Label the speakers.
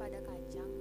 Speaker 1: pada kacang.